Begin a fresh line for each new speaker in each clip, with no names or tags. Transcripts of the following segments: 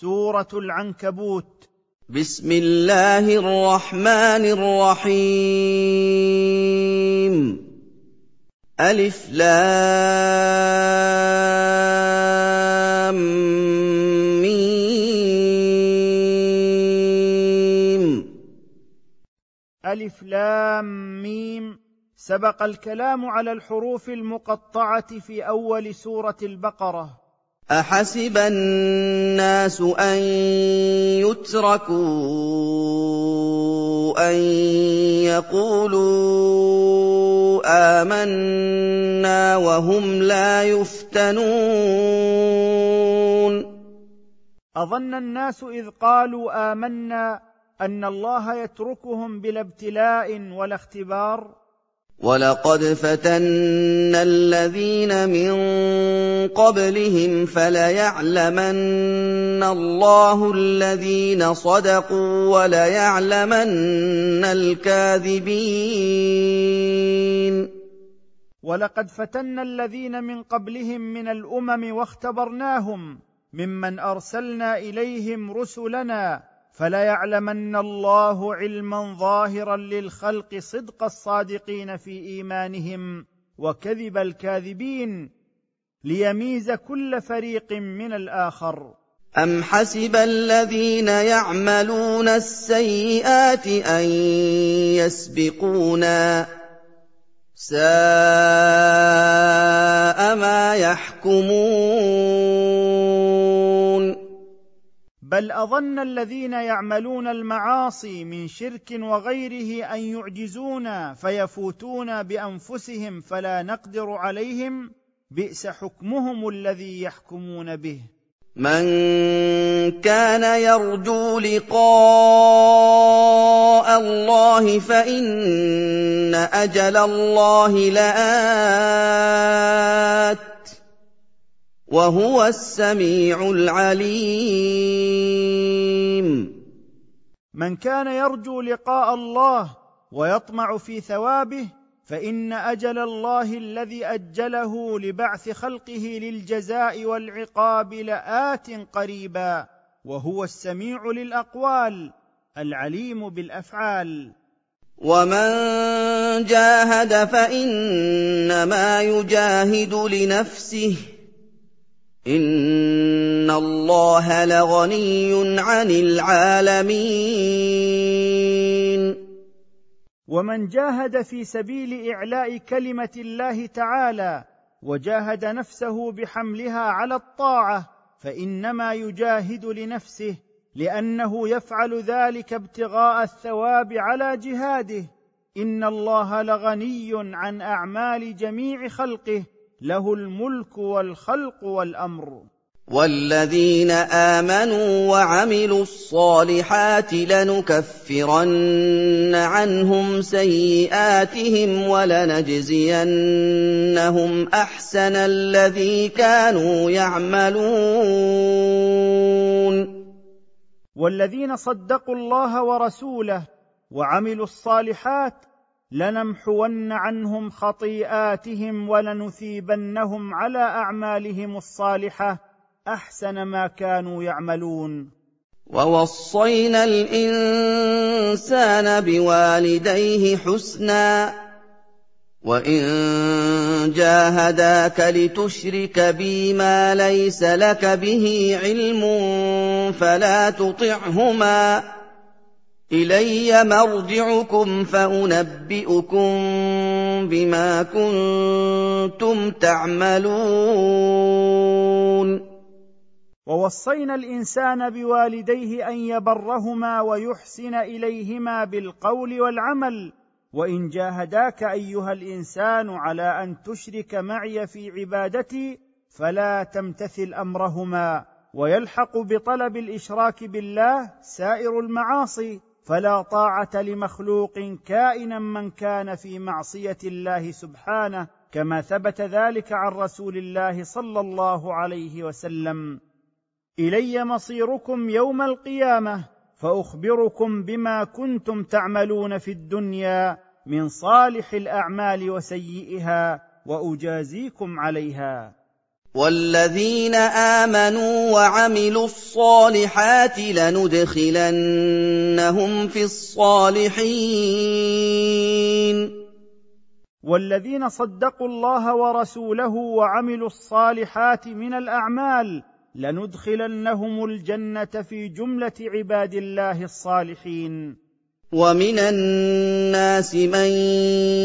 سوره العنكبوت
بسم الله الرحمن الرحيم الف لام ميم
الف لام ميم سبق الكلام على الحروف المقطعه في اول سوره البقره
أحسب الناس أن يتركوا أن يقولوا آمنا وهم لا يفتنون
أظن الناس إذ قالوا آمنا أن الله يتركهم بلا ابتلاء ولا اختبار
وَلَقَدْ فَتَنَّا الَّذِينَ مِن قَبْلِهِمْ فَلَيَعْلَمَنَّ اللَّهُ الَّذِينَ صَدَقُوا وَلَيَعْلَمَنَّ الْكَاذِبِينَ
وَلَقَدْ فَتَنَّا الَّذِينَ مِن قَبْلِهِمْ مِنَ الْأُمَمِ وَاخْتَبَرْنَاهُمْ مِمَّنْ أَرْسَلْنَا إِلَيْهِمْ رُسُلَنَا فليعلمن الله علما ظاهرا للخلق صدق الصادقين في ايمانهم وكذب الكاذبين ليميز كل فريق من الاخر
ام حسب الذين يعملون السيئات ان يسبقونا ساء ما يحكمون
بل اظن الذين يعملون المعاصي من شرك وغيره ان يعجزونا فيفوتونا بانفسهم فلا نقدر عليهم بئس حكمهم الذي يحكمون به
من كان يرجو لقاء الله فان اجل الله لات وهو السميع العليم
من كان يرجو لقاء الله ويطمع في ثوابه فان اجل الله الذي اجله لبعث خلقه للجزاء والعقاب لات قريبا وهو السميع للاقوال العليم بالافعال
ومن جاهد فانما يجاهد لنفسه ان الله لغني عن العالمين
ومن جاهد في سبيل اعلاء كلمه الله تعالى وجاهد نفسه بحملها على الطاعه فانما يجاهد لنفسه لانه يفعل ذلك ابتغاء الثواب على جهاده ان الله لغني عن اعمال جميع خلقه له الملك والخلق والامر
والذين امنوا وعملوا الصالحات لنكفرن عنهم سيئاتهم ولنجزينهم احسن الذي كانوا يعملون
والذين صدقوا الله ورسوله وعملوا الصالحات لنمحون عنهم خطيئاتهم ولنثيبنهم على اعمالهم الصالحه احسن ما كانوا يعملون
ووصينا الانسان بوالديه حسنا وان جاهداك لتشرك بي ما ليس لك به علم فلا تطعهما الي مرجعكم فانبئكم بما كنتم تعملون
ووصينا الانسان بوالديه ان يبرهما ويحسن اليهما بالقول والعمل وان جاهداك ايها الانسان على ان تشرك معي في عبادتي فلا تمتثل امرهما ويلحق بطلب الاشراك بالله سائر المعاصي فلا طاعه لمخلوق كائنا من كان في معصيه الله سبحانه كما ثبت ذلك عن رسول الله صلى الله عليه وسلم الي مصيركم يوم القيامه فاخبركم بما كنتم تعملون في الدنيا من صالح الاعمال وسيئها واجازيكم عليها
والذين امنوا وعملوا الصالحات لندخلنهم في الصالحين
والذين صدقوا الله ورسوله وعملوا الصالحات من الاعمال لندخلنهم الجنه في جمله عباد الله الصالحين
ومن الناس من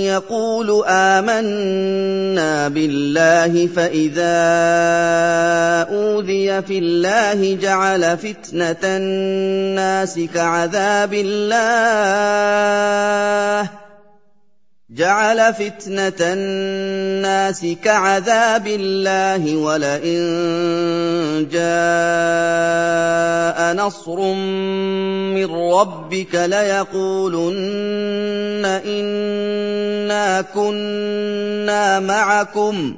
يقول امنا بالله فاذا اوذي في الله جعل فتنه الناس كعذاب الله جعل فتنه الناس كعذاب الله ولئن جاء نصر من ربك ليقولن انا كنا معكم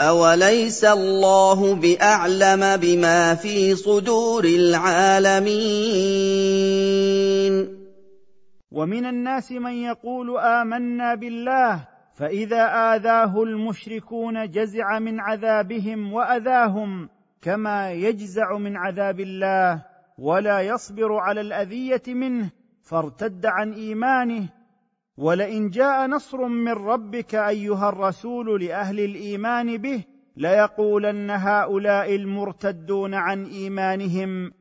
اوليس الله باعلم بما في صدور العالمين
ومن الناس من يقول امنا بالله فاذا اذاه المشركون جزع من عذابهم واذاهم كما يجزع من عذاب الله ولا يصبر على الاذيه منه فارتد عن ايمانه ولئن جاء نصر من ربك ايها الرسول لاهل الايمان به ليقولن هؤلاء المرتدون عن ايمانهم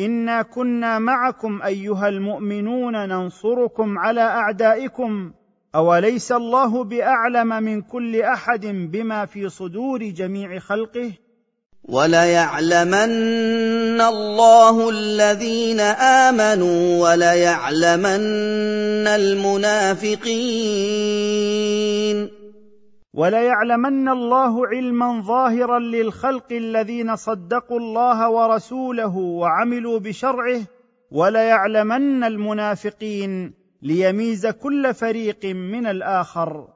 انا كنا معكم ايها المؤمنون ننصركم على اعدائكم اوليس الله باعلم من كل احد بما في صدور جميع خلقه
وليعلمن الله الذين امنوا وليعلمن المنافقين
وليعلمن الله علما ظاهرا للخلق الذين صدقوا الله ورسوله وعملوا بشرعه وليعلمن المنافقين ليميز كل فريق من الاخر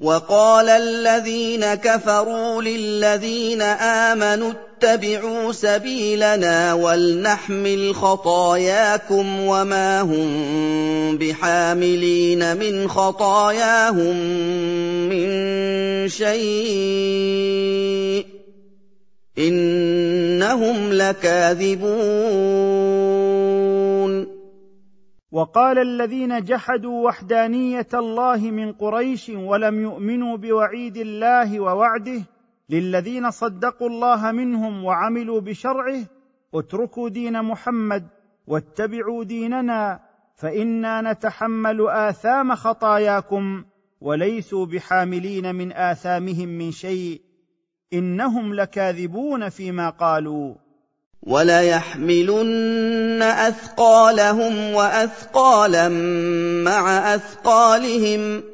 وقال الذين كفروا للذين امنوا اتبعوا سبيلنا ولنحمل خطاياكم وما هم بحاملين من خطاياهم من شيء انهم لكاذبون
وقال الذين جحدوا وحدانيه الله من قريش ولم يؤمنوا بوعيد الله ووعده للذين صدقوا الله منهم وعملوا بشرعه اتركوا دين محمد واتبعوا ديننا فانا نتحمل اثام خطاياكم وليسوا بحاملين من اثامهم من شيء انهم لكاذبون فيما قالوا
وَلَيَحْمِلُنَّ أَثْقَالَهُمْ وَأَثْقَالًا مَّعَ أَثْقَالِهِمْ ۖ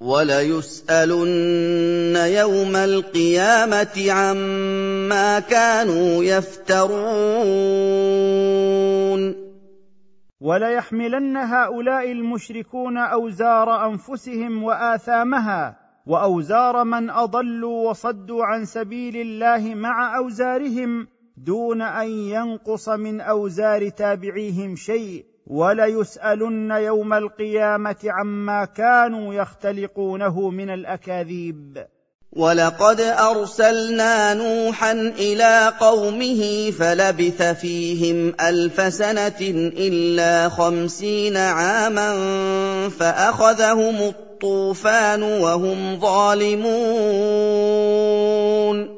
وَلَيُسْأَلُنَّ يَوْمَ الْقِيَامَةِ عَمَّا كَانُوا يَفْتَرُونَ
وَلَيَحْمِلَنَّ هَؤُلَاءِ الْمُشْرِكُونَ أَوْزَارَ أَنفُسِهِمْ وَآثَامَهَا وأوزار من أضلوا وصدوا عن سبيل الله مع أوزارهم دون ان ينقص من اوزار تابعيهم شيء وليسالن يوم القيامه عما كانوا يختلقونه من الاكاذيب
ولقد ارسلنا نوحا الى قومه فلبث فيهم الف سنه الا خمسين عاما فاخذهم الطوفان وهم ظالمون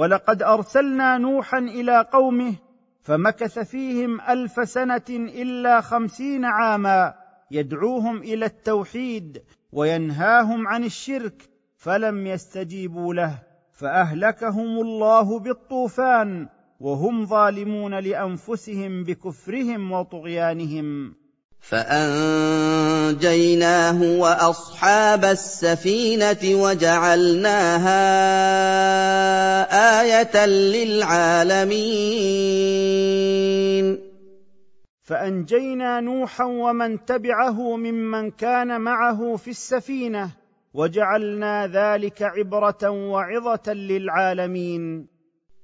ولقد ارسلنا نوحا الى قومه فمكث فيهم الف سنه الا خمسين عاما يدعوهم الى التوحيد وينهاهم عن الشرك فلم يستجيبوا له فاهلكهم الله بالطوفان وهم ظالمون لانفسهم بكفرهم وطغيانهم
فانجيناه واصحاب السفينه وجعلناها ايه للعالمين
فانجينا نوحا ومن تبعه ممن كان معه في السفينه وجعلنا ذلك عبره وعظه للعالمين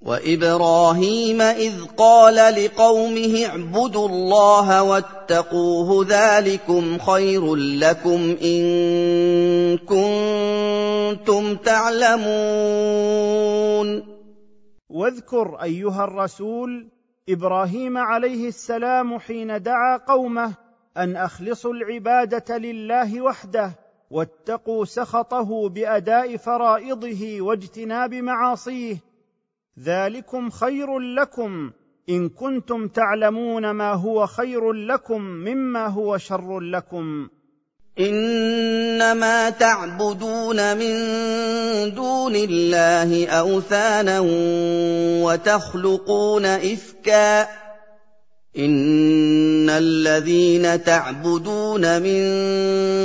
وابراهيم اذ قال لقومه اعبدوا الله واتقوه ذلكم خير لكم ان كنتم تعلمون
واذكر ايها الرسول ابراهيم عليه السلام حين دعا قومه ان اخلصوا العباده لله وحده واتقوا سخطه باداء فرائضه واجتناب معاصيه ذلكم خير لكم ان كنتم تعلمون ما هو خير لكم مما هو شر لكم
انما تعبدون من دون الله اوثانا وتخلقون افكا ان الذين تعبدون من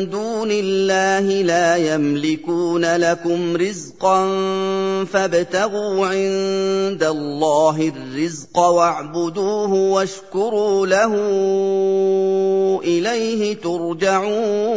دون الله لا يملكون لكم رزقا فابتغوا عند الله الرزق واعبدوه واشكروا له اليه ترجعون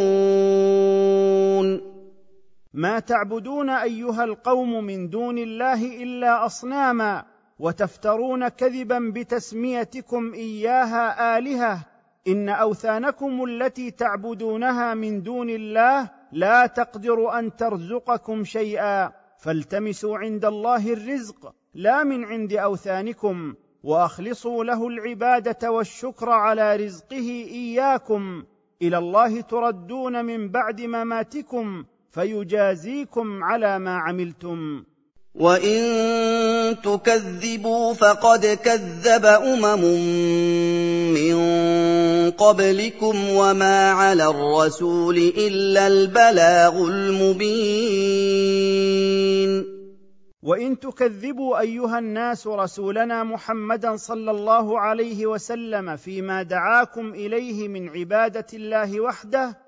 ما تعبدون ايها القوم من دون الله الا اصناما وتفترون كذبا بتسميتكم اياها الهه ان اوثانكم التي تعبدونها من دون الله لا تقدر ان ترزقكم شيئا فالتمسوا عند الله الرزق لا من عند اوثانكم واخلصوا له العباده والشكر على رزقه اياكم الى الله تردون من بعد مماتكم فيجازيكم على ما عملتم
وان تكذبوا فقد كذب امم من قبلكم وما على الرسول الا البلاغ المبين
وان تكذبوا ايها الناس رسولنا محمدا صلى الله عليه وسلم فيما دعاكم اليه من عباده الله وحده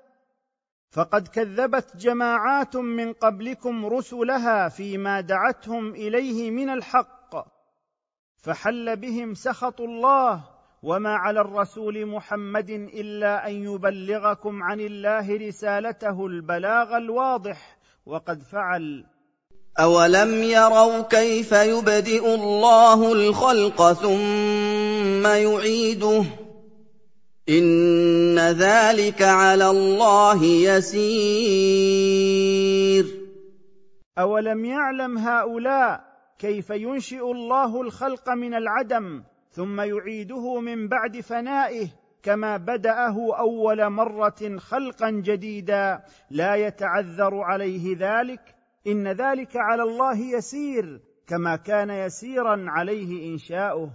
فقد كذبت جماعات من قبلكم رسلها فيما دعتهم اليه من الحق فحل بهم سخط الله وما على الرسول محمد الا ان يبلغكم عن الله رسالته البلاغ الواضح وقد فعل
اولم يروا كيف يبدئ الله الخلق ثم يعيده إِنَّ ذَلِكَ عَلَى اللَّهِ يَسِيرٌ
أَوَلَمْ يَعْلَمْ هَؤُلَاءِ كيف ينشئ الله الخلق من العدم ثم يعيده من بعد فنائه كما بداه اول مره خلقا جديدا لا يتعذر عليه ذلك ان ذلك على الله يسير كما كان يسيرا عليه انشاؤه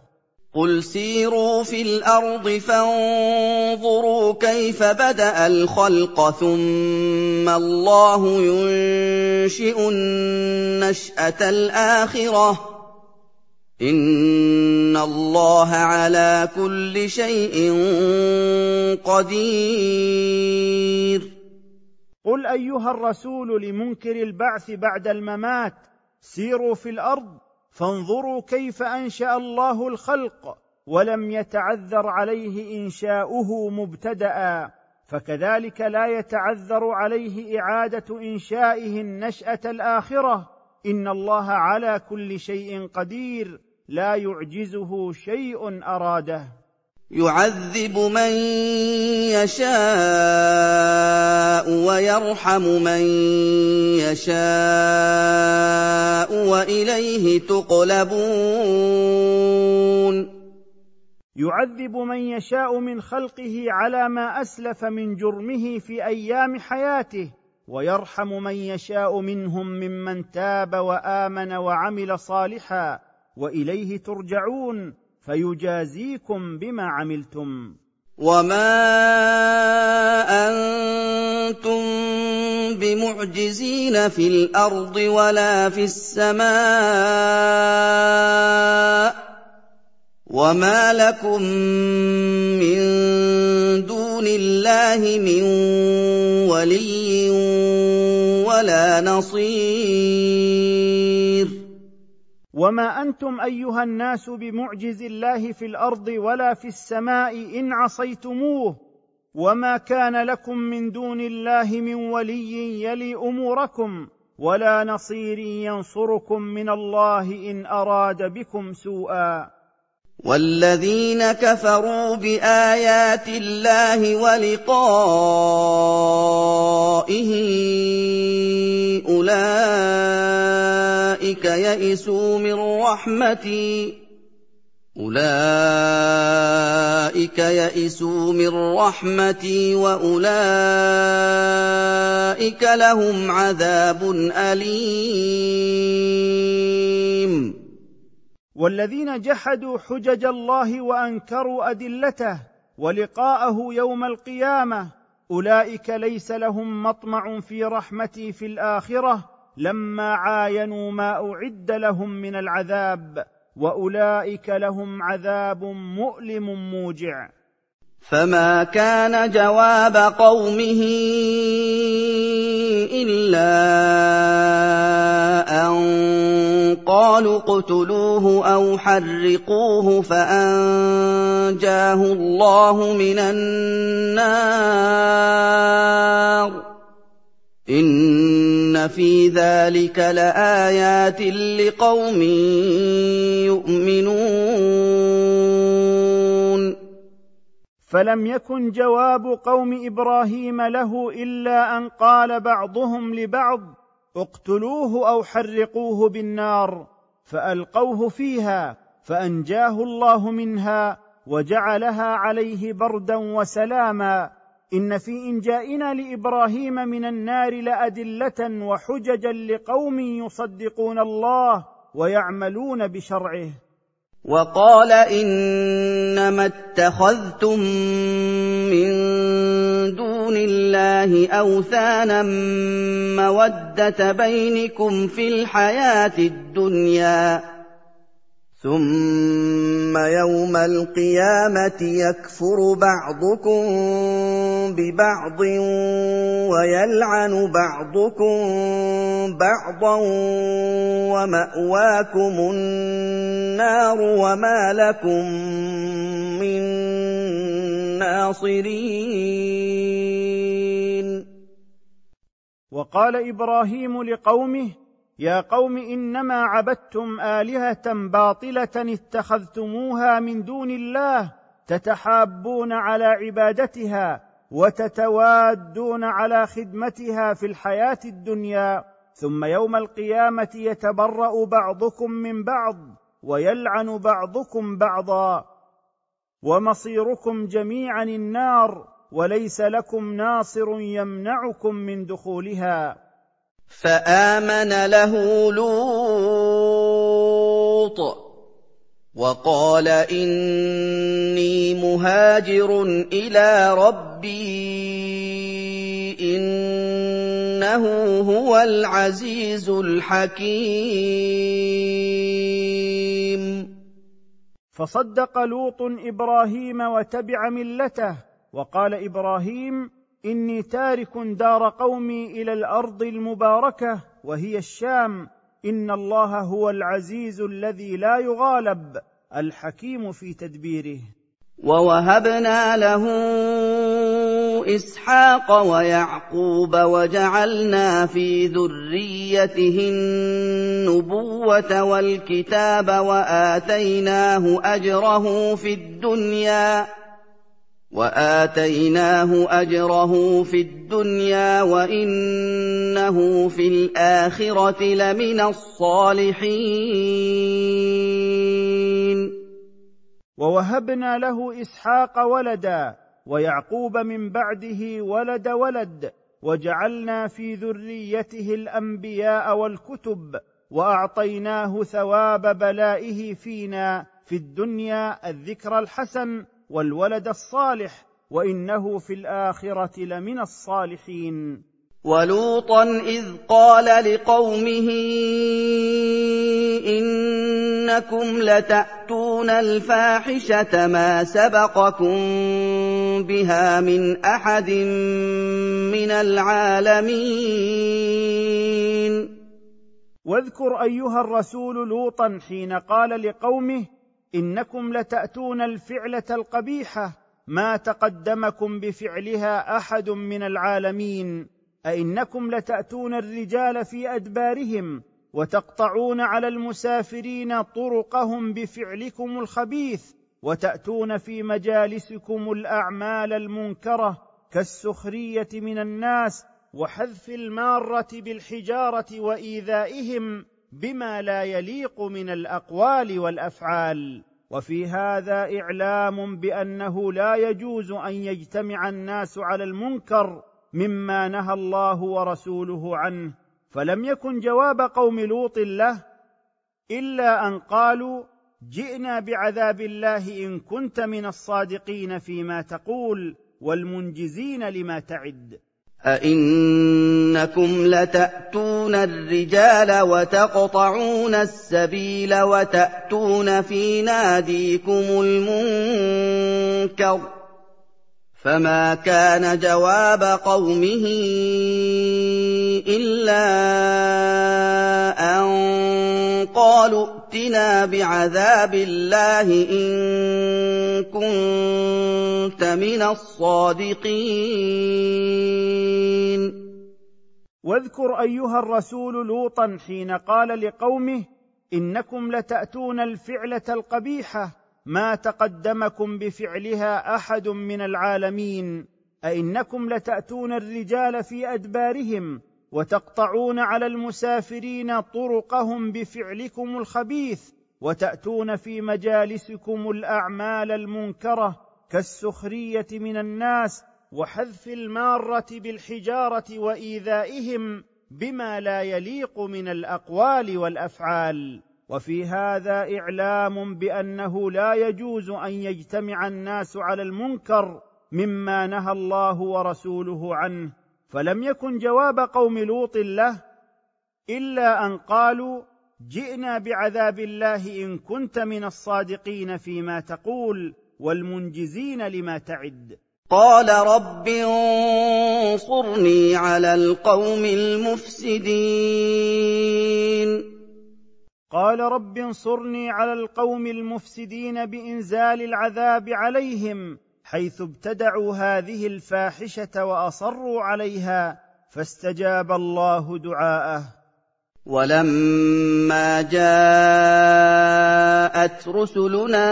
قل سيروا في الارض فانظروا كيف بدا الخلق ثم الله ينشئ النشاه الاخره ان الله على كل شيء قدير
قل ايها الرسول لمنكر البعث بعد الممات سيروا في الارض فانظروا كيف انشا الله الخلق ولم يتعذر عليه انشاؤه مبتدا فكذلك لا يتعذر عليه اعاده انشائه النشاه الاخره ان الله على كل شيء قدير لا يعجزه شيء اراده
يعذب من يشاء ويرحم من يشاء واليه تقلبون
يعذب من يشاء من خلقه على ما اسلف من جرمه في ايام حياته ويرحم من يشاء منهم ممن تاب وامن وعمل صالحا واليه ترجعون فيجازيكم بما عملتم
وما انتم بمعجزين في الارض ولا في السماء وما لكم من دون الله من ولي ولا نصير
وما انتم ايها الناس بمعجز الله في الارض ولا في السماء ان عصيتموه وما كان لكم من دون الله من ولي يلي اموركم ولا نصير ينصركم من الله ان اراد بكم سوءا
والذين كفروا بايات الله ولقائه اولئك اولئك يئسوا من رحمتي اولئك يئسوا من رحمتي واولئك لهم عذاب اليم
والذين جحدوا حجج الله وانكروا ادلته ولقاءه يوم القيامه اولئك ليس لهم مطمع في رحمتي في الاخره لما عاينوا ما اعد لهم من العذاب واولئك لهم عذاب مؤلم موجع
فما كان جواب قومه الا ان قالوا اقتلوه او حرقوه فانجاه الله من النار ان في ذلك لايات لقوم يؤمنون
فلم يكن جواب قوم ابراهيم له الا ان قال بعضهم لبعض اقتلوه او حرقوه بالنار فالقوه فيها فانجاه الله منها وجعلها عليه بردا وسلاما ان في انجائنا لابراهيم من النار لادله وحججا لقوم يصدقون الله ويعملون بشرعه
وقال انما اتخذتم من دون الله اوثانا موده بينكم في الحياه الدنيا ثم يوم القيامه يكفر بعضكم ببعض ويلعن بعضكم بعضا وماواكم النار وما لكم من ناصرين
وقال ابراهيم لقومه يا قوم انما عبدتم الهه باطله اتخذتموها من دون الله تتحابون على عبادتها وتتوادون على خدمتها في الحياه الدنيا ثم يوم القيامه يتبرا بعضكم من بعض ويلعن بعضكم بعضا ومصيركم جميعا النار وليس لكم ناصر يمنعكم من دخولها
فامن له لوط وقال اني مهاجر الى ربي انه هو العزيز الحكيم
فصدق لوط ابراهيم وتبع ملته وقال ابراهيم اني تارك دار قومي الى الارض المباركه وهي الشام ان الله هو العزيز الذي لا يغالب الحكيم في تدبيره
ووهبنا له اسحاق ويعقوب وجعلنا في ذريته النبوه والكتاب واتيناه اجره في الدنيا واتيناه اجره في الدنيا وانه في الاخره لمن الصالحين
ووهبنا له اسحاق ولدا ويعقوب من بعده ولد ولد وجعلنا في ذريته الانبياء والكتب واعطيناه ثواب بلائه فينا في الدنيا الذكر الحسن والولد الصالح وانه في الاخره لمن الصالحين
ولوطا اذ قال لقومه انكم لتاتون الفاحشه ما سبقكم بها من احد من العالمين
واذكر ايها الرسول لوطا حين قال لقومه انكم لتاتون الفعله القبيحه ما تقدمكم بفعلها احد من العالمين ائنكم لتاتون الرجال في ادبارهم وتقطعون على المسافرين طرقهم بفعلكم الخبيث وتاتون في مجالسكم الاعمال المنكره كالسخريه من الناس وحذف الماره بالحجاره وايذائهم بما لا يليق من الاقوال والافعال وفي هذا اعلام بانه لا يجوز ان يجتمع الناس على المنكر مما نهى الله ورسوله عنه فلم يكن جواب قوم لوط له الا ان قالوا جئنا بعذاب الله ان كنت من الصادقين فيما تقول والمنجزين لما تعد
أئنكم لتأتون الرجال وتقطعون السبيل وتأتون في ناديكم المنكر فما كان جواب قومه إلا أن قالوا فأتنا بعذاب الله إن كنت من الصادقين
واذكر أيها الرسول لوطا حين قال لقومه إنكم لتأتون الفعلة القبيحة ما تقدمكم بفعلها أحد من العالمين أئنكم لتأتون الرجال في أدبارهم وتقطعون على المسافرين طرقهم بفعلكم الخبيث وتاتون في مجالسكم الاعمال المنكره كالسخريه من الناس وحذف الماره بالحجاره وايذائهم بما لا يليق من الاقوال والافعال وفي هذا اعلام بانه لا يجوز ان يجتمع الناس على المنكر مما نهى الله ورسوله عنه فلم يكن جواب قوم لوط له الا ان قالوا جئنا بعذاب الله ان كنت من الصادقين فيما تقول والمنجزين لما تعد
قال رب انصرني على القوم المفسدين
قال رب انصرني على القوم المفسدين بانزال العذاب عليهم حيث ابتدعوا هذه الفاحشه واصروا عليها فاستجاب الله دعاءه
ولما جاءت رسلنا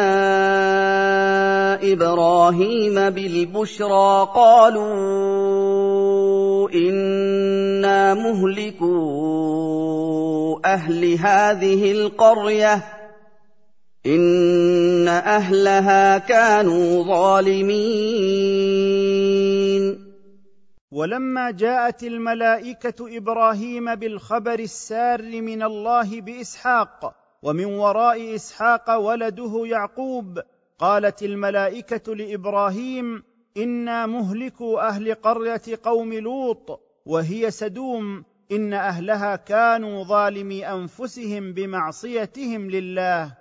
ابراهيم بالبشرى قالوا انا مهلكو اهل هذه القريه ان اهلها كانوا ظالمين
ولما جاءت الملائكه ابراهيم بالخبر السار من الله باسحاق ومن وراء اسحاق ولده يعقوب قالت الملائكه لابراهيم انا مهلكو اهل قريه قوم لوط وهي سدوم ان اهلها كانوا ظالمي انفسهم بمعصيتهم لله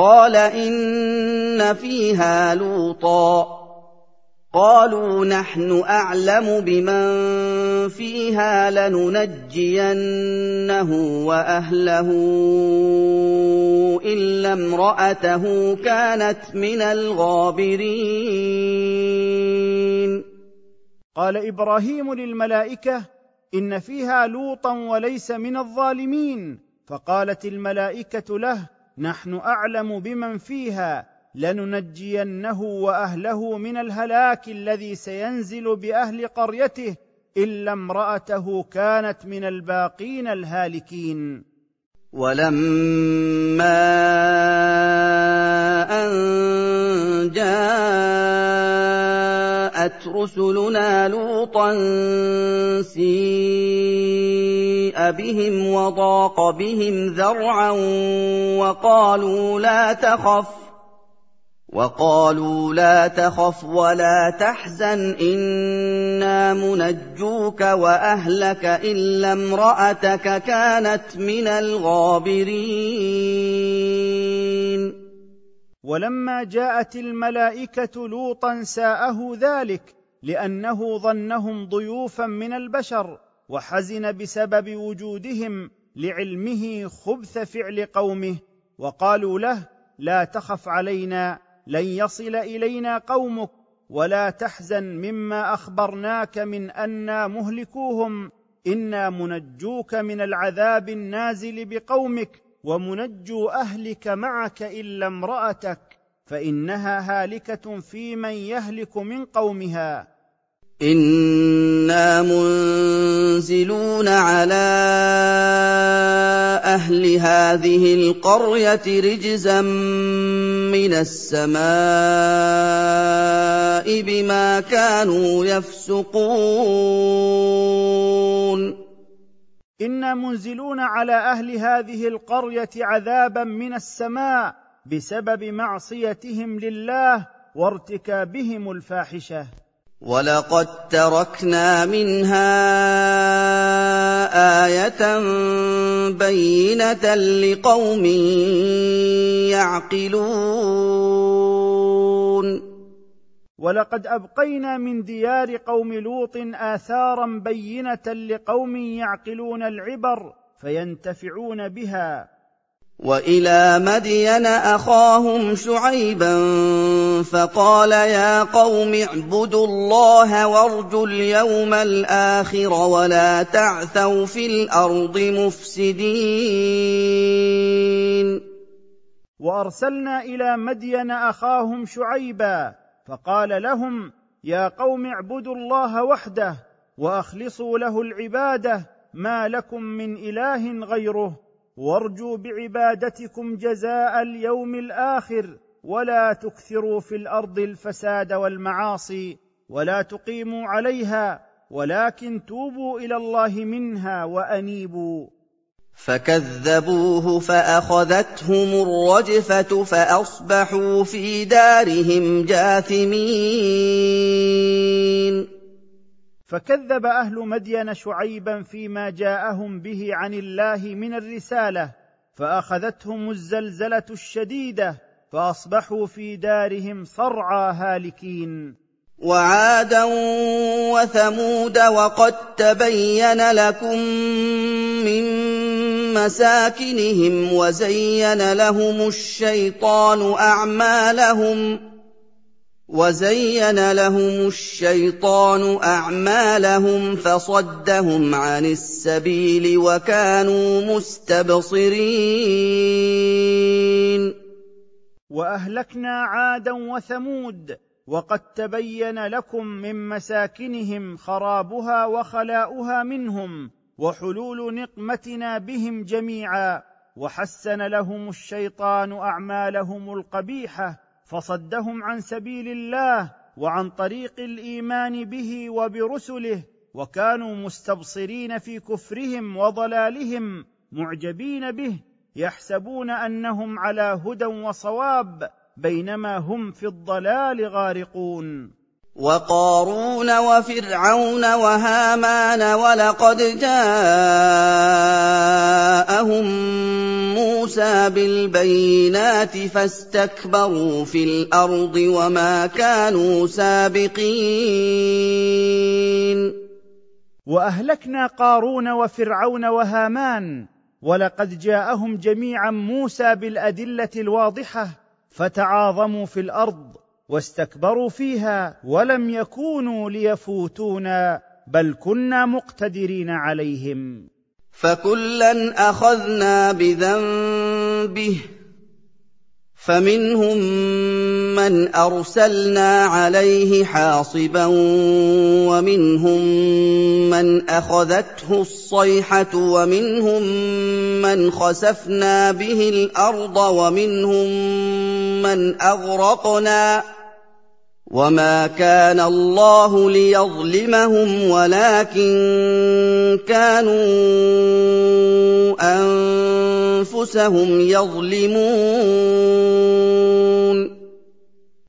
قال ان فيها لوطا قالوا نحن اعلم بمن فيها لننجينه واهله الا امراته كانت من الغابرين
قال ابراهيم للملائكه ان فيها لوطا وليس من الظالمين فقالت الملائكه له نحن اعلم بمن فيها لننجينه واهله من الهلاك الذي سينزل باهل قريته الا امراته كانت من الباقين الهالكين
ولما ان جاءت رسلنا لوطا سير بهم وضاق بهم ذرعا وقالوا لا تخف وقالوا لا تخف ولا تحزن إنا منجوك وأهلك إلا امرأتك كانت من الغابرين
ولما جاءت الملائكة لوطا ساءه ذلك لأنه ظنهم ضيوفا من البشر وحزن بسبب وجودهم لعلمه خبث فعل قومه وقالوا له لا تخف علينا لن يصل الينا قومك ولا تحزن مما اخبرناك من انا مهلكوهم انا منجوك من العذاب النازل بقومك ومنجو اهلك معك الا امراتك فانها هالكه في من يهلك من قومها
انا من ينزلون على اهل هذه القريه رجزا من السماء بما كانوا يفسقون
انا منزلون على اهل هذه القريه عذابا من السماء بسبب معصيتهم لله وارتكابهم الفاحشه
وَلَقَد تَّرَكْنَا مِنْهَا آيَةً بَيِّنَةً لِّقَوْمٍ يَعْقِلُونَ
ولقد ابقينا من ديار قوم لوط اثارا بينه لقوم يعقلون العبر فينتفعون بها
والى مدين اخاهم شعيبا فقال يا قوم اعبدوا الله وارجوا اليوم الاخر ولا تعثوا في الارض مفسدين
وارسلنا الى مدين اخاهم شعيبا فقال لهم يا قوم اعبدوا الله وحده واخلصوا له العباده ما لكم من اله غيره وارجوا بعبادتكم جزاء اليوم الاخر ولا تكثروا في الارض الفساد والمعاصي ولا تقيموا عليها ولكن توبوا الى الله منها وانيبوا
فكذبوه فاخذتهم الرجفه فاصبحوا في دارهم جاثمين
فكذب اهل مدين شعيبا فيما جاءهم به عن الله من الرساله فاخذتهم الزلزله الشديده فاصبحوا في دارهم صرعى هالكين
وعادا وثمود وقد تبين لكم من مساكنهم وزين لهم الشيطان اعمالهم وزين لهم الشيطان اعمالهم فصدهم عن السبيل وكانوا مستبصرين
واهلكنا عادا وثمود وقد تبين لكم من مساكنهم خرابها وخلاؤها منهم وحلول نقمتنا بهم جميعا وحسن لهم الشيطان اعمالهم القبيحه فصدهم عن سبيل الله وعن طريق الايمان به وبرسله وكانوا مستبصرين في كفرهم وضلالهم معجبين به يحسبون انهم على هدى وصواب بينما هم في الضلال غارقون
وقارون وفرعون وهامان ولقد جاءهم موسى بالبينات فاستكبروا في الارض وما كانوا سابقين
واهلكنا قارون وفرعون وهامان ولقد جاءهم جميعا موسى بالادله الواضحه فتعاظموا في الارض واستكبروا فيها ولم يكونوا ليفوتونا بل كنا مقتدرين عليهم
فكلا اخذنا بذنبه فمنهم من ارسلنا عليه حاصبا ومنهم من اخذته الصيحه ومنهم من خسفنا به الارض ومنهم من اغرقنا وما كان الله ليظلمهم ولكن كانوا انفسهم يظلمون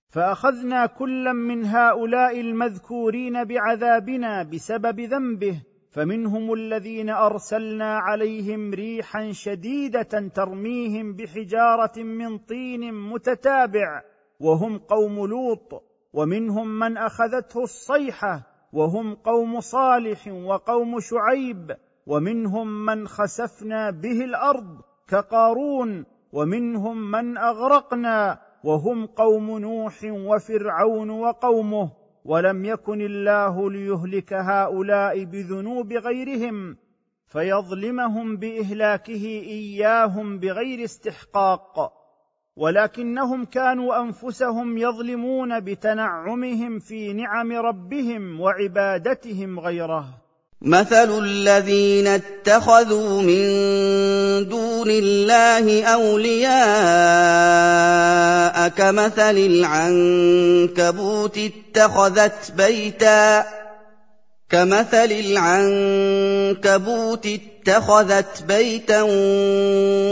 فاخذنا كلا من هؤلاء المذكورين بعذابنا بسبب ذنبه فمنهم الذين ارسلنا عليهم ريحا شديده ترميهم بحجاره من طين متتابع وهم قوم لوط ومنهم من اخذته الصيحه وهم قوم صالح وقوم شعيب ومنهم من خسفنا به الارض كقارون ومنهم من اغرقنا وهم قوم نوح وفرعون وقومه ولم يكن الله ليهلك هؤلاء بذنوب غيرهم فيظلمهم باهلاكه اياهم بغير استحقاق ولكنهم كانوا انفسهم يظلمون بتنعمهم في نعم ربهم وعبادتهم غيره
مثل الذين اتخذوا من دون الله اولياء كمثل العنكبوت اتخذت بيتا كمثل العنكبوت اتخذت بيتا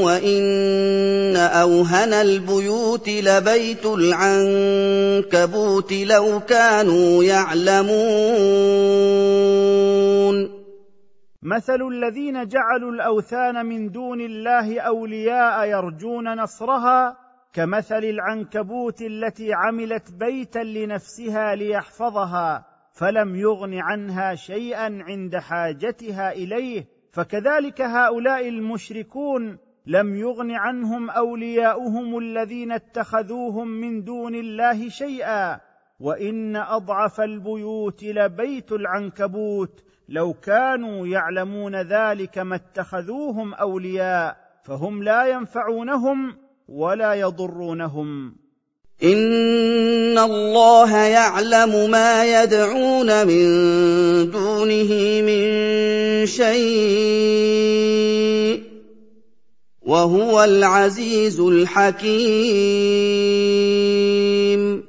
وان اوهن البيوت لبيت العنكبوت لو كانوا يعلمون
مثل الذين جعلوا الاوثان من دون الله اولياء يرجون نصرها كمثل العنكبوت التي عملت بيتا لنفسها ليحفظها فلم يغن عنها شيئا عند حاجتها اليه فكذلك هؤلاء المشركون لم يغن عنهم اولياؤهم الذين اتخذوهم من دون الله شيئا وان اضعف البيوت لبيت العنكبوت لو كانوا يعلمون ذلك ما اتخذوهم اولياء فهم لا ينفعونهم ولا يضرونهم
ان الله يعلم ما يدعون من دونه من شيء وهو العزيز الحكيم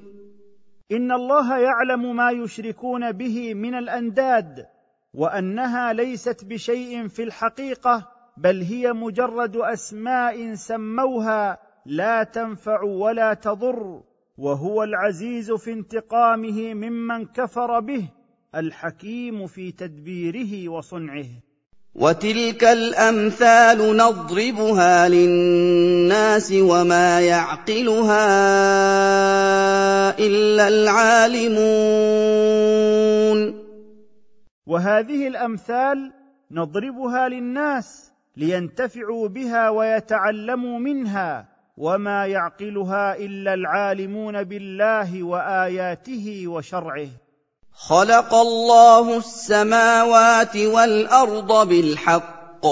ان الله يعلم ما يشركون به من الانداد وانها ليست بشيء في الحقيقه بل هي مجرد اسماء سموها لا تنفع ولا تضر وهو العزيز في انتقامه ممن كفر به الحكيم في تدبيره وصنعه
وتلك الامثال نضربها للناس وما يعقلها الا العالمون
وهذه الامثال نضربها للناس لينتفعوا بها ويتعلموا منها وما يعقلها الا العالمون بالله واياته وشرعه
خلق الله السماوات والارض بالحق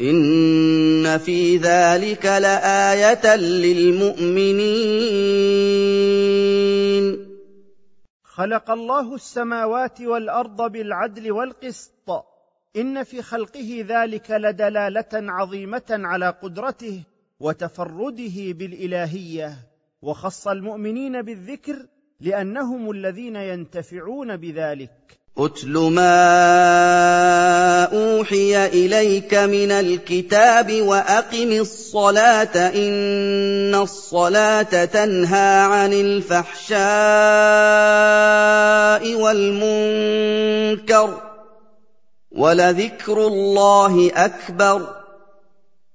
ان في ذلك لايه للمؤمنين
خلق الله السماوات والارض بالعدل والقسط ان في خلقه ذلك لدلاله عظيمه على قدرته وتفرده بالالهيه وخص المؤمنين بالذكر لانهم الذين ينتفعون بذلك
اتل ما اوحي اليك من الكتاب واقم الصلاه ان الصلاه تنهى عن الفحشاء والمنكر ولذكر الله اكبر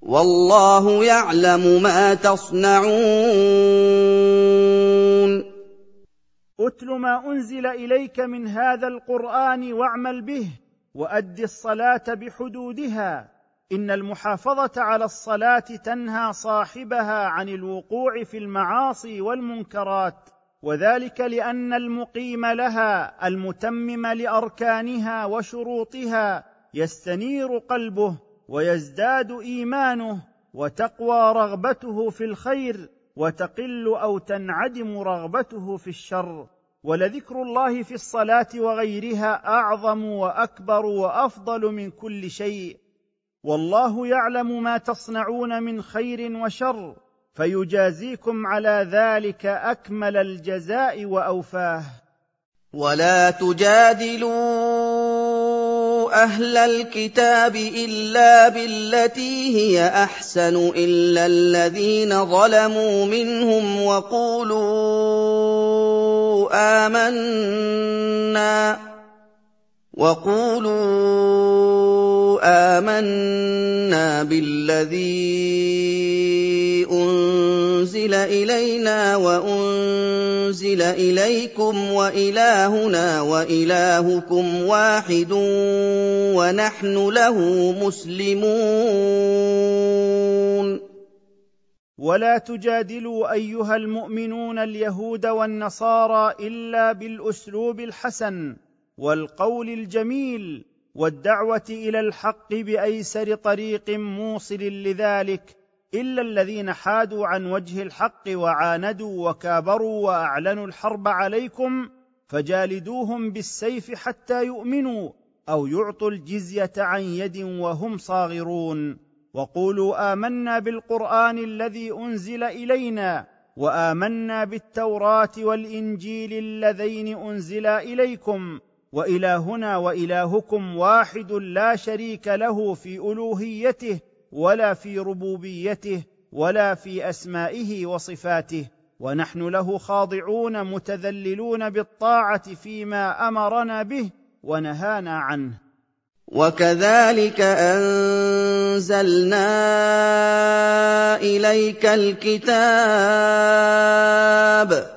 والله يعلم ما تصنعون
اتل ما انزل اليك من هذا القران واعمل به واد الصلاه بحدودها ان المحافظه على الصلاه تنهى صاحبها عن الوقوع في المعاصي والمنكرات وذلك لان المقيم لها المتمم لاركانها وشروطها يستنير قلبه ويزداد ايمانه وتقوى رغبته في الخير وتقل او تنعدم رغبته في الشر ولذكر الله في الصلاه وغيرها اعظم واكبر وافضل من كل شيء والله يعلم ما تصنعون من خير وشر فيجازيكم على ذلك اكمل الجزاء واوفاه
ولا تجادلون أهل الكتاب إلا بالتي هي أحسن إلا الذين ظلموا منهم وقولوا آمنا وقولوا آمنا بالذي أنزل إلينا وأنزل إليكم وإلهنا وإلهكم واحد ونحن له مسلمون
ولا تجادلوا ايها المؤمنون اليهود والنصارى الا بالاسلوب الحسن والقول الجميل والدعوه الى الحق بايسر طريق موصل لذلك الا الذين حادوا عن وجه الحق وعاندوا وكابروا واعلنوا الحرب عليكم فجالدوهم بالسيف حتى يؤمنوا او يعطوا الجزيه عن يد وهم صاغرون وقولوا امنا بالقران الذي انزل الينا وامنا بالتوراه والانجيل اللذين انزلا اليكم والهنا والهكم واحد لا شريك له في الوهيته ولا في ربوبيته ولا في اسمائه وصفاته ونحن له خاضعون متذللون بالطاعه فيما امرنا به ونهانا عنه
وكذلك انزلنا اليك الكتاب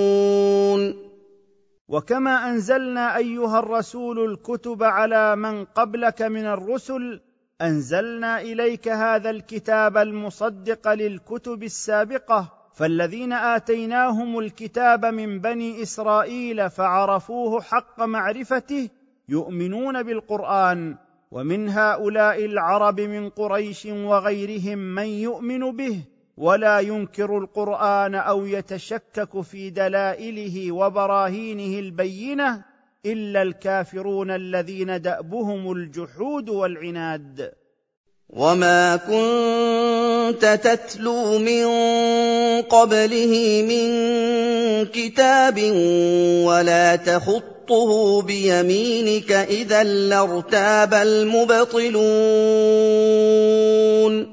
وكما انزلنا ايها الرسول الكتب على من قبلك من الرسل انزلنا اليك هذا الكتاب المصدق للكتب السابقه فالذين اتيناهم الكتاب من بني اسرائيل فعرفوه حق معرفته يؤمنون بالقران ومن هؤلاء العرب من قريش وغيرهم من يؤمن به ولا ينكر القران او يتشكك في دلائله وبراهينه البينه الا الكافرون الذين دابهم الجحود والعناد
وما كنت تتلو من قبله من كتاب ولا تخطه بيمينك اذا لارتاب المبطلون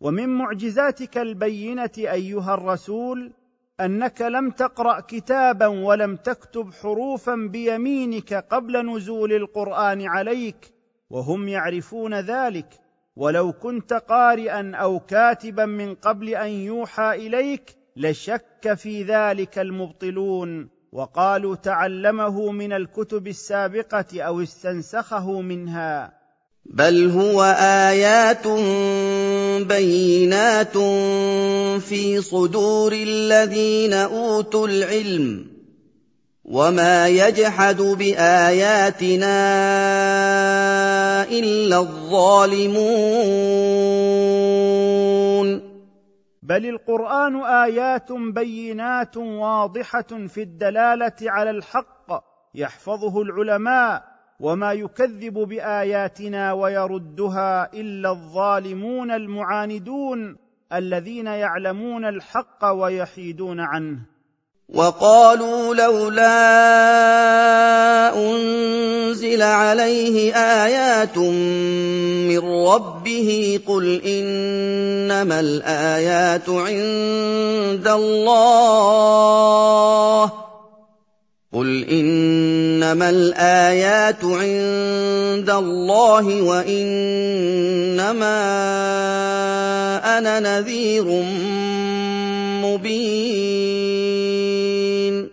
ومن معجزاتك البينه ايها الرسول انك لم تقرا كتابا ولم تكتب حروفا بيمينك قبل نزول القران عليك وهم يعرفون ذلك ولو كنت قارئا او كاتبا من قبل ان يوحى اليك لشك في ذلك المبطلون وقالوا تعلمه من الكتب السابقه او استنسخه منها
بل هو ايات بينات في صدور الذين اوتوا العلم وما يجحد باياتنا الا الظالمون
بل القران ايات بينات واضحه في الدلاله على الحق يحفظه العلماء وما يكذب باياتنا ويردها الا الظالمون المعاندون الذين يعلمون الحق ويحيدون عنه
وقالوا لولا انزل عليه ايات من ربه قل انما الايات عند الله قل إن إنما الآيات عند الله وإنما أنا نذير مبين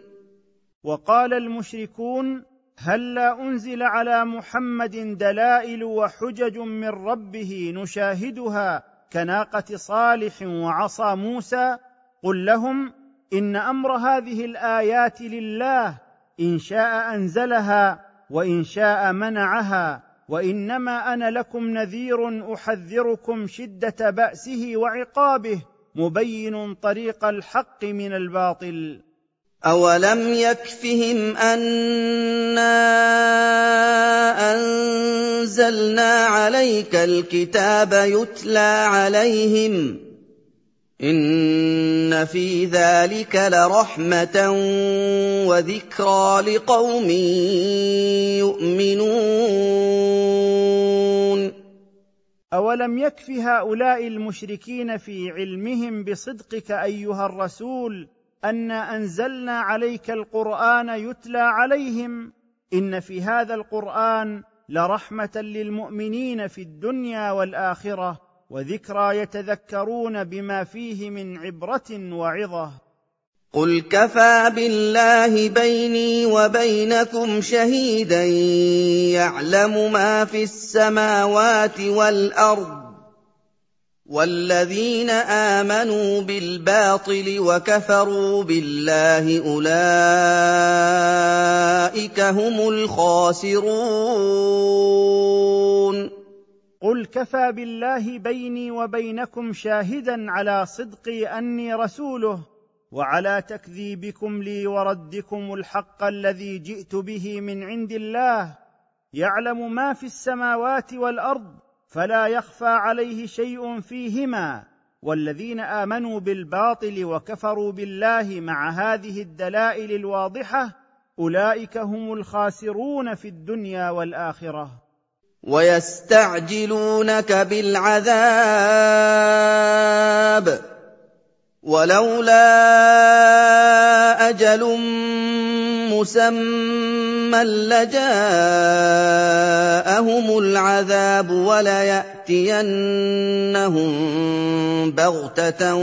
وقال المشركون هلا لا انزل على محمد دلائل وحجج من ربه نشاهدها كناقه صالح وعصا موسى قل لهم ان امر هذه الايات لله ان شاء انزلها وان شاء منعها وانما انا لكم نذير احذركم شده باسه وعقابه مبين طريق الحق من الباطل
اولم يكفهم انا انزلنا عليك الكتاب يتلى عليهم ان في ذلك لرحمه وذكرى لقوم يؤمنون
اولم يكف هؤلاء المشركين في علمهم بصدقك ايها الرسول انا انزلنا عليك القران يتلى عليهم ان في هذا القران لرحمه للمؤمنين في الدنيا والاخره وذكرى يتذكرون بما فيه من عبره وعظه
قل كفى بالله بيني وبينكم شهيدا يعلم ما في السماوات والارض والذين امنوا بالباطل وكفروا بالله اولئك هم الخاسرون
قل كفى بالله بيني وبينكم شاهدا على صدقي اني رسوله وعلى تكذيبكم لي وردكم الحق الذي جئت به من عند الله يعلم ما في السماوات والارض فلا يخفى عليه شيء فيهما والذين امنوا بالباطل وكفروا بالله مع هذه الدلائل الواضحه اولئك هم الخاسرون في الدنيا والاخره
ويستعجلونك بالعذاب ولولا اجل مسمى لجاءهم العذاب ولياتينهم بغته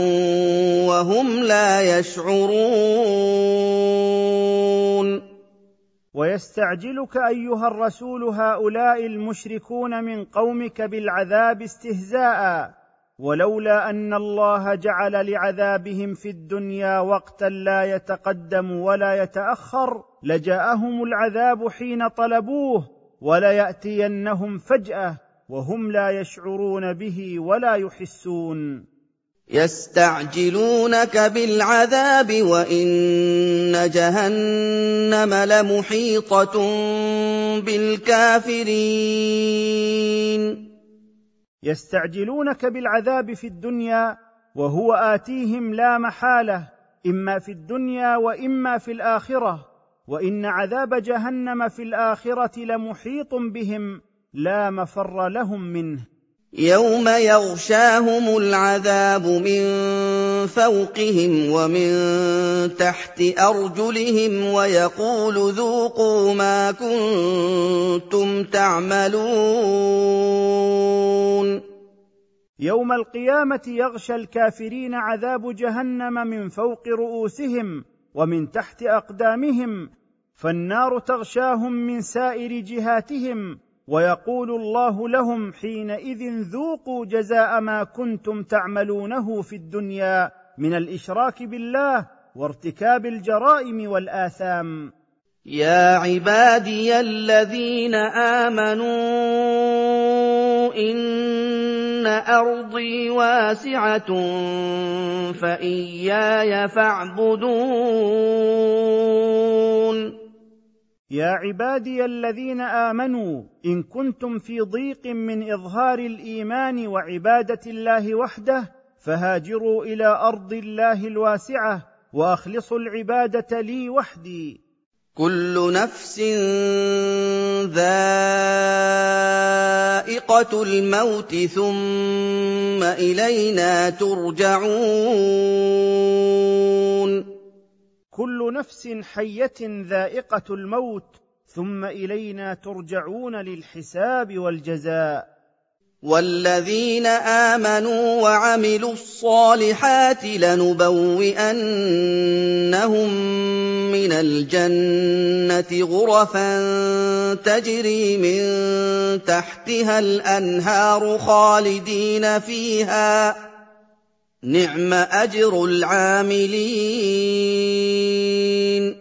وهم لا يشعرون
ويستعجلك ايها الرسول هؤلاء المشركون من قومك بالعذاب استهزاء ولولا ان الله جعل لعذابهم في الدنيا وقتا لا يتقدم ولا يتاخر لجاءهم العذاب حين طلبوه ولياتينهم فجاه وهم لا يشعرون به ولا يحسون
يستعجلونك بالعذاب وان جهنم لمحيطه بالكافرين
يستعجلونك بالعذاب في الدنيا وهو اتيهم لا محاله اما في الدنيا واما في الاخره وان عذاب جهنم في الاخره لمحيط بهم لا مفر لهم منه
يوم يغشاهم العذاب من فوقهم ومن تحت ارجلهم ويقول ذوقوا ما كنتم تعملون
يوم القيامه يغشى الكافرين عذاب جهنم من فوق رؤوسهم ومن تحت اقدامهم فالنار تغشاهم من سائر جهاتهم ويقول الله لهم حينئذ ذوقوا جزاء ما كنتم تعملونه في الدنيا من الاشراك بالله وارتكاب الجرائم والاثام
يا عبادي الذين امنوا ان ارضي واسعه فاياي فاعبدون
يا عبادي الذين امنوا ان كنتم في ضيق من اظهار الايمان وعباده الله وحده فهاجروا الى ارض الله الواسعه واخلصوا العباده لي وحدي
كل نفس ذائقه الموت ثم الينا ترجعون
كل نفس حيه ذائقه الموت ثم الينا ترجعون للحساب والجزاء
والذين امنوا وعملوا الصالحات لنبوئنهم من الجنه غرفا تجري من تحتها الانهار خالدين فيها نِعْمَ أَجْرُ الْعَامِلِينَ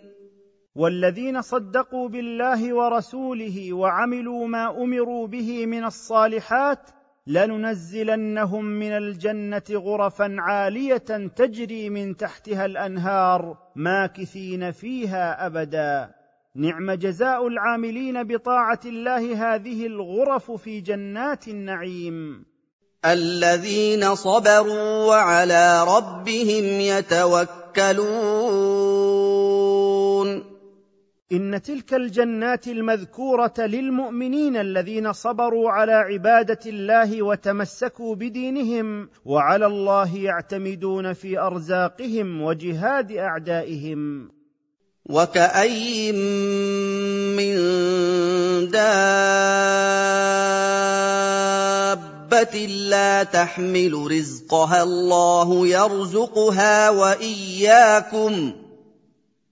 والذين صدقوا بالله ورسوله وعملوا ما امروا به من الصالحات لننزلنهم من الجنه غرفا عاليه تجري من تحتها الانهار ماكثين فيها ابدا نعم جزاء العاملين بطاعه الله هذه الغرف في جنات النعيم
الَّذِينَ صَبَرُوا وَعَلَىٰ رَبِّهِمْ يَتَوَكَّلُونَ
ان تلك الجنات المذكوره للمؤمنين الذين صبروا على عباده الله وتمسكوا بدينهم وعلى الله يعتمدون في ارزاقهم وجهاد اعدائهم
وكاين من دار دابه لا تحمل رزقها الله يرزقها واياكم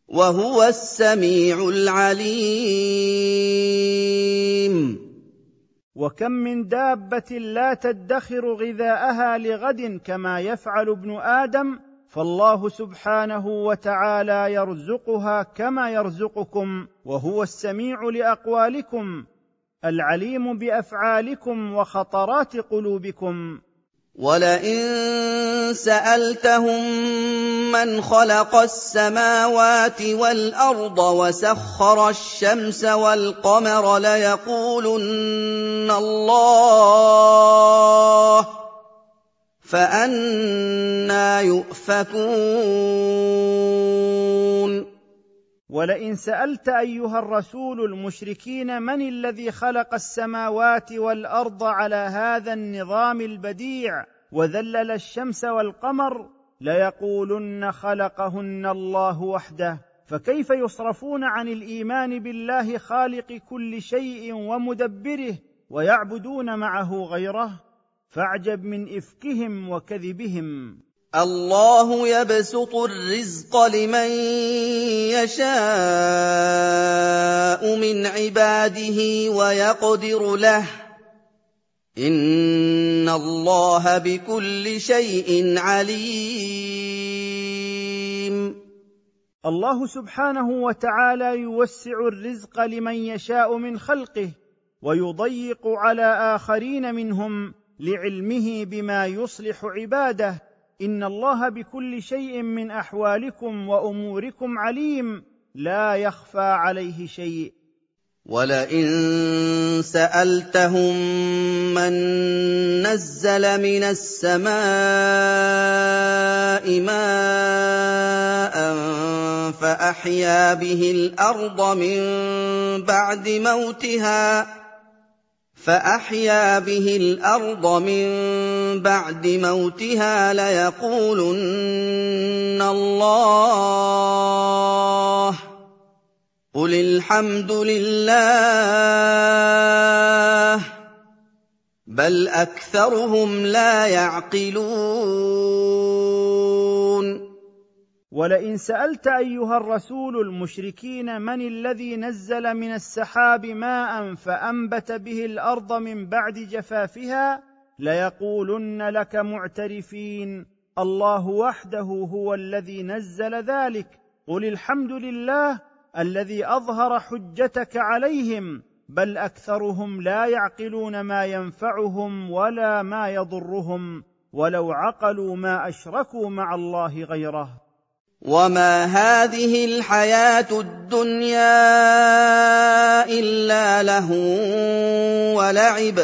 وهو السميع العليم
وكم من دابه لا تدخر غذاءها لغد كما يفعل ابن ادم فالله سبحانه وتعالى يرزقها كما يرزقكم وهو السميع لاقوالكم العليم بافعالكم وخطرات قلوبكم
ولئن سالتهم من خلق السماوات والارض وسخر الشمس والقمر ليقولن الله فانا يؤفكون
ولئن سالت ايها الرسول المشركين من الذي خلق السماوات والارض على هذا النظام البديع وذلل الشمس والقمر ليقولن خلقهن الله وحده فكيف يصرفون عن الايمان بالله خالق كل شيء ومدبره ويعبدون معه غيره فاعجب من افكهم وكذبهم
الله يبسط الرزق لمن يشاء من عباده ويقدر له ان الله بكل شيء عليم
الله سبحانه وتعالى يوسع الرزق لمن يشاء من خلقه ويضيق على اخرين منهم لعلمه بما يصلح عباده ان الله بكل شيء من احوالكم واموركم عليم لا يخفى عليه شيء
ولئن سالتهم من نزل من السماء ماء فاحيا به الارض من بعد موتها فَأَحْيَا بِهِ الْأَرْضَ مِن بَعْدِ مَوْتِهَا لَيَقُولُنَّ اللَّهُ ۚ قُلِ الْحَمْدُ لِلَّهِ ۚ بَلْ أَكْثَرُهُمْ لَا يَعْقِلُونَ
ولئن سالت ايها الرسول المشركين من الذي نزل من السحاب ماء فانبت به الارض من بعد جفافها ليقولن لك معترفين الله وحده هو الذي نزل ذلك قل الحمد لله الذي اظهر حجتك عليهم بل اكثرهم لا يعقلون ما ينفعهم ولا ما يضرهم ولو عقلوا ما اشركوا مع الله غيره
وما هذه الحياه الدنيا الا له ولعب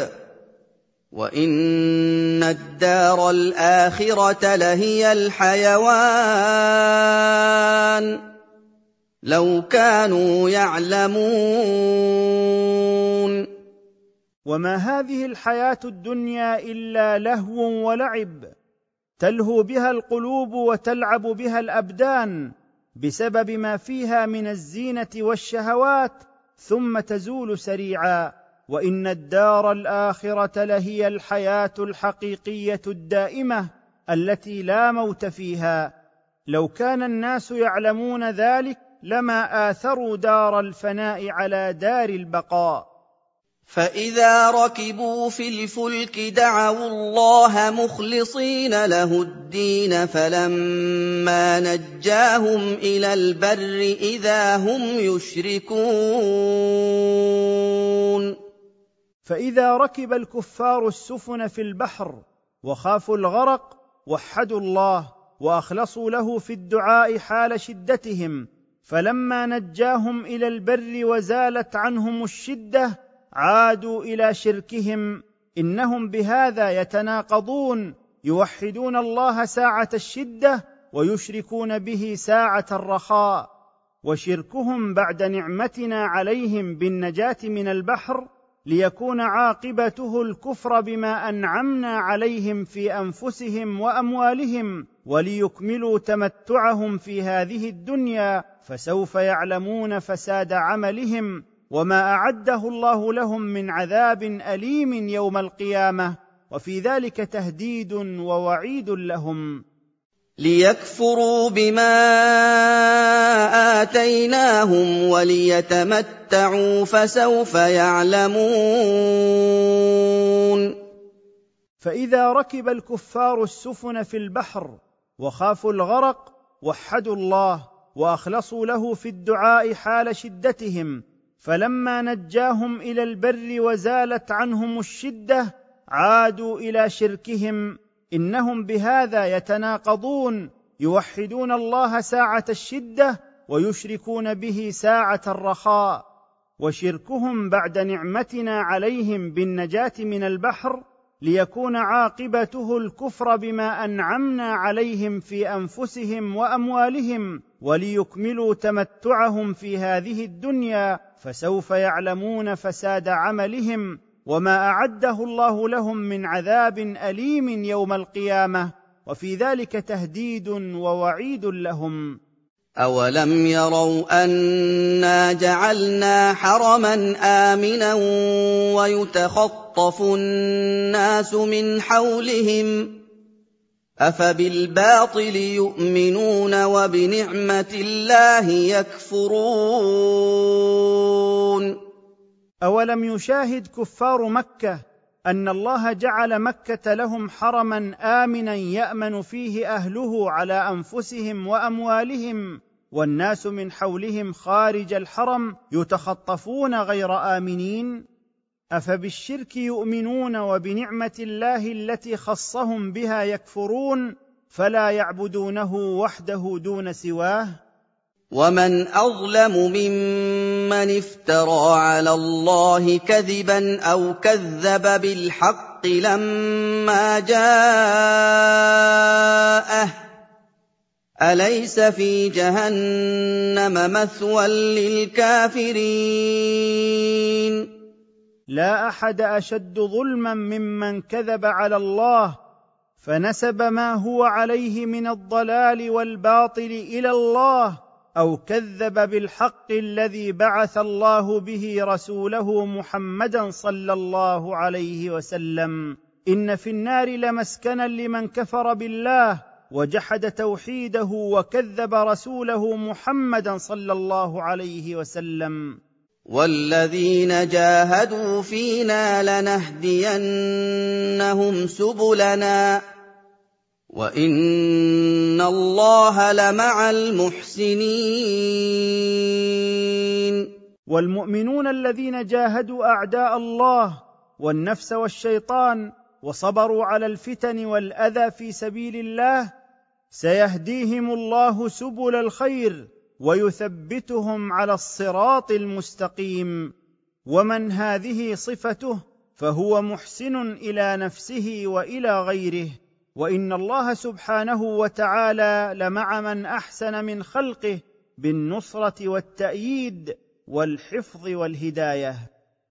وان الدار الاخره لهي الحيوان لو كانوا يعلمون
وما هذه الحياه الدنيا الا لهو ولعب تلهو بها القلوب وتلعب بها الابدان بسبب ما فيها من الزينه والشهوات ثم تزول سريعا وان الدار الاخره لهي الحياه الحقيقيه الدائمه التي لا موت فيها لو كان الناس يعلمون ذلك لما اثروا دار الفناء على دار البقاء
فاذا ركبوا في الفلك دعوا الله مخلصين له الدين فلما نجاهم الى البر اذا هم يشركون
فاذا ركب الكفار السفن في البحر وخافوا الغرق وحدوا الله واخلصوا له في الدعاء حال شدتهم فلما نجاهم الى البر وزالت عنهم الشده عادوا الى شركهم انهم بهذا يتناقضون يوحدون الله ساعه الشده ويشركون به ساعه الرخاء وشركهم بعد نعمتنا عليهم بالنجاه من البحر ليكون عاقبته الكفر بما انعمنا عليهم في انفسهم واموالهم وليكملوا تمتعهم في هذه الدنيا فسوف يعلمون فساد عملهم وما اعده الله لهم من عذاب اليم يوم القيامه وفي ذلك تهديد ووعيد لهم
ليكفروا بما اتيناهم وليتمتعوا فسوف يعلمون
فاذا ركب الكفار السفن في البحر وخافوا الغرق وحدوا الله واخلصوا له في الدعاء حال شدتهم فلما نجاهم الى البر وزالت عنهم الشده عادوا الى شركهم انهم بهذا يتناقضون يوحدون الله ساعه الشده ويشركون به ساعه الرخاء وشركهم بعد نعمتنا عليهم بالنجاه من البحر ليكون عاقبته الكفر بما انعمنا عليهم في انفسهم واموالهم وليكملوا تمتعهم في هذه الدنيا فسوف يعلمون فساد عملهم وما اعده الله لهم من عذاب اليم يوم القيامه وفي ذلك تهديد ووعيد لهم
أَوَلَمْ يَرَوْا أَنَّا جَعَلْنَا حَرَمًا آمِنًا وَيُتَخَطَّفُ النَّاسُ مِنْ حَوْلِهِمْ ۚ أَفَبِالْبَاطِلِ يُؤْمِنُونَ وَبِنِعْمَةِ اللَّهِ يَكْفُرُونَ
أَوَلَمْ يُشَاهِدْ كُفَّارُ مَكَّةَ أن الله جعل مكة لهم حرما آمنا يأمن فيه أهله على أنفسهم وأموالهم والناس من حولهم خارج الحرم يتخطفون غير امنين افبالشرك يؤمنون وبنعمه الله التي خصهم بها يكفرون فلا يعبدونه وحده دون سواه
ومن اظلم ممن افترى على الله كذبا او كذب بالحق لما جاءه أليس في جهنم مثوى للكافرين
لا احد اشد ظلما ممن كذب على الله فنسب ما هو عليه من الضلال والباطل الى الله او كذب بالحق الذي بعث الله به رسوله محمدا صلى الله عليه وسلم ان في النار لمسكنا لمن كفر بالله وجحد توحيده وكذب رسوله محمدا صلى الله عليه وسلم
والذين جاهدوا فينا لنهدينهم سبلنا وان الله لمع المحسنين
والمؤمنون الذين جاهدوا اعداء الله والنفس والشيطان وصبروا على الفتن والاذى في سبيل الله سيهديهم الله سبل الخير ويثبتهم على الصراط المستقيم ومن هذه صفته فهو محسن الى نفسه والى غيره وان الله سبحانه وتعالى لمع من احسن من خلقه بالنصره والتاييد والحفظ والهدايه